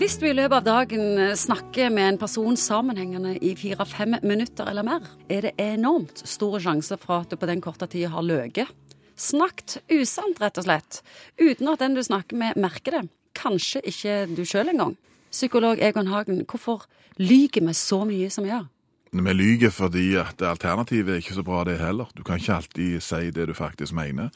Hvis du i løpet av dagen eh, snakker med en person sammenhengende i fire-fem minutter eller mer, er det enormt store sjanser for at du på den korte tida har løyet. Snakket usant, rett og slett. Uten at den du snakker med, merker det. Kanskje ikke du sjøl engang. Psykolog Egon Hagen, hvorfor lyver vi så mye som vi gjør? Vi lyver fordi at alternativet er ikke så bra, det heller. Du kan ikke alltid si det du faktisk mener.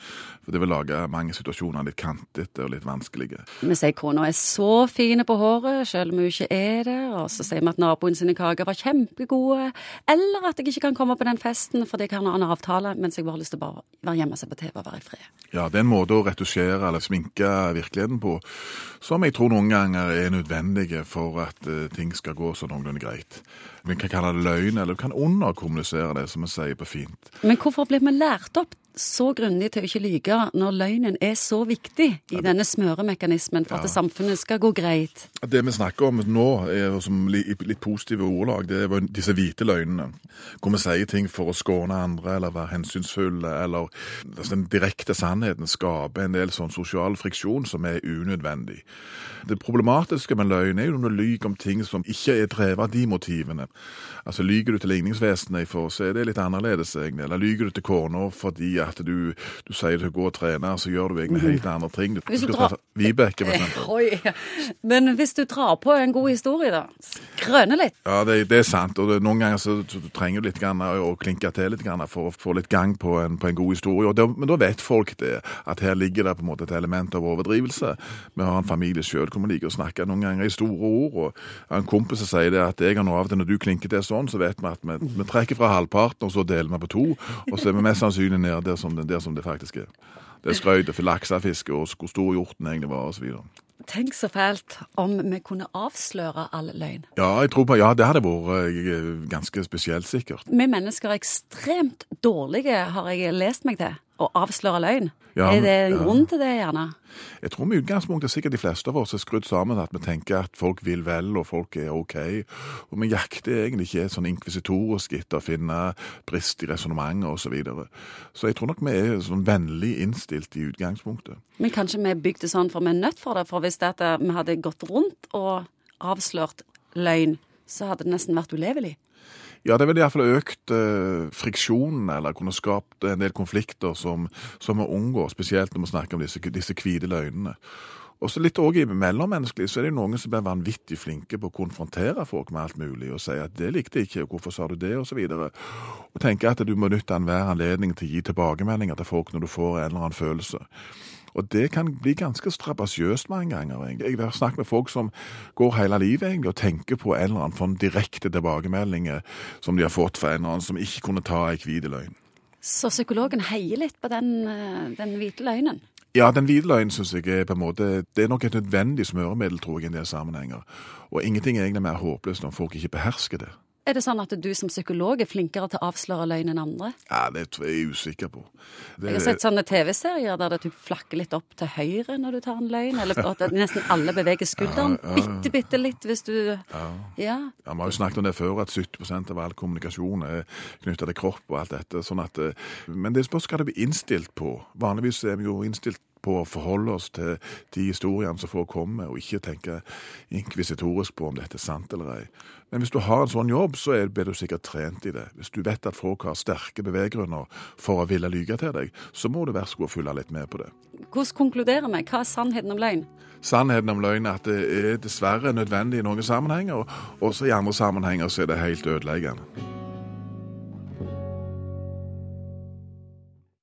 For det vil lage mange situasjoner litt kantete og litt vanskelige. Vi sier kona er så fine på håret, selv om hun ikke er det. Og så sier vi at naboen sine kaker var kjempegode. Eller at jeg ikke kan komme på den festen fordi jeg har en avtale, mens jeg bare har lyst til å bare være hjemme og se på TV og være i fred. Ja, det er en måte å retusjere eller sminke virkeligheten på som jeg tror noen ganger er nødvendige for at uh, ting skal gå så noenlunde greit. Vi kan kalle det løgn, eller vi kan underkommunisere det, som vi sier på fint. Men hvorfor blir vi lært opp så grundig til å ikke lyge når løgnen er så viktig i denne smøremekanismen for at ja. samfunnet skal gå greit? Det vi snakker om nå, er som litt positive ordlag, det er disse hvite løgnene. Hvor vi sier ting for å skåne andre eller være hensynsfulle, eller altså den direkte sannheten skaper en del sånn sosial friksjon som er unødvendig. Det problematiske med løgn er jo når du lyver om ting som ikke er drevet av de motivene. Altså Lyver du til ligningsvesenet, så er det litt annerledes, egentlig. Eller lyver du til kona fordi at du, du sier du går og trener, så gjør du egentlig helt andre ting. Du, du skal drar... Vibeke, for eksempel. Men hvis du drar på en god historie, da? Grønne litt? Ja, det, det er sant. Og det, noen ganger så, så du trenger du litt grann, å klinke til litt grann, for å få litt gang på en, på en god historie. Det, men da vet folk det, at her ligger det på en måte et element av overdrivelse. Vi har en familie sjøl hvor vi liker å snakke noen ganger i store ord. og En kompis som sier det at jeg har nå av og til når du klinker til sånn, så vet vi at vi, vi trekker fra halvparten, og så deler vi på to. Og så er vi mest sannsynlig nede der som, der som det faktisk er. Det er skrøyt for laksefiske og hvor stor hjorten egentlig var osv. Tenk så fælt om vi kunne avsløre all løgn. Ja, jeg tror på, ja, det hadde vært eh, ganske spesielt, sikkert. Vi mennesker er ekstremt dårlige, har jeg lest meg til å avsløre løgn. Ja, er det en ja. grunn til det, gjerne? Jeg tror med utgangspunktet sikkert de fleste av oss er skrudd sammen at vi tenker at folk vil vel, og folk er OK. Og vi jakter egentlig ikke sånn inkvisitorisk etter å finne brist i resonnementet osv. Så, videre. så jeg tror nok vi er sånn vennlig innstilt i utgangspunktet. Men kanskje vi bygde sånn for vi er nødt for det? For hvis det vi hadde gått rundt og avslørt løgn, så hadde det nesten vært ulevelig? Ja, det ville iallfall økt eh, friksjonen, eller kunne skapt en del konflikter som, som vi unngår, spesielt når vi snakker om disse, disse hvite løgnene. Og så litt i mellommenneskelig så er det noen som blir vanvittig flinke på å konfrontere folk med alt mulig og si at 'det likte jeg ikke', og 'hvorfor sa du det', osv. Og, og tenke at du må nytte enhver anledning til å gi tilbakemeldinger til folk når du får en eller annen følelse. Og det kan bli ganske strabasiøst mange ganger. egentlig. Jeg har snakket med folk som går hele livet egentlig og tenker på en eller annen form direkte tilbakemelding som de har fått fra en eller annen som ikke kunne ta ei hvit løgn. Så psykologen heier litt på den, eh, den hvite løgnen? Ja, den hvite løgnen syns jeg er på en måte Det er nok et nødvendig smøremiddel, tror jeg, i en del sammenhenger. Og ingenting er egentlig mer håpløst når folk ikke behersker det. Er det sånn at du som psykolog er flinkere til å avsløre løgn enn andre? Ja, Det er jeg usikker på. Det... Jeg har sett sånne TV-serier der det flakker litt opp til høyre når du tar en løgn, eller at nesten alle beveger skulderen ja, ja, ja. bitte, bitte litt hvis du Ja. ja. Vi har jo snakket om det før, at 70% av all kommunikasjon er knytta til kropp og alt dette. sånn at, eh, Men det spørs hva det blir innstilt på. Vanligvis er vi jo innstilt på å forholde oss til de historiene som får komme, og ikke tenke inkvisitorisk på om dette er sant eller ei. Men hvis du har en sånn jobb, så blir du sikkert trent i det. Hvis du vet at folk har sterke beveggrunner for å ville lyge til deg, så må du være så god å følge litt med på det. Hvordan konkluderer vi? Hva er sannheten om løgn? Sannheten om løgn er at det er dessverre nødvendig i noen sammenhenger, og også i andre sammenhenger så er det helt ødeleggende.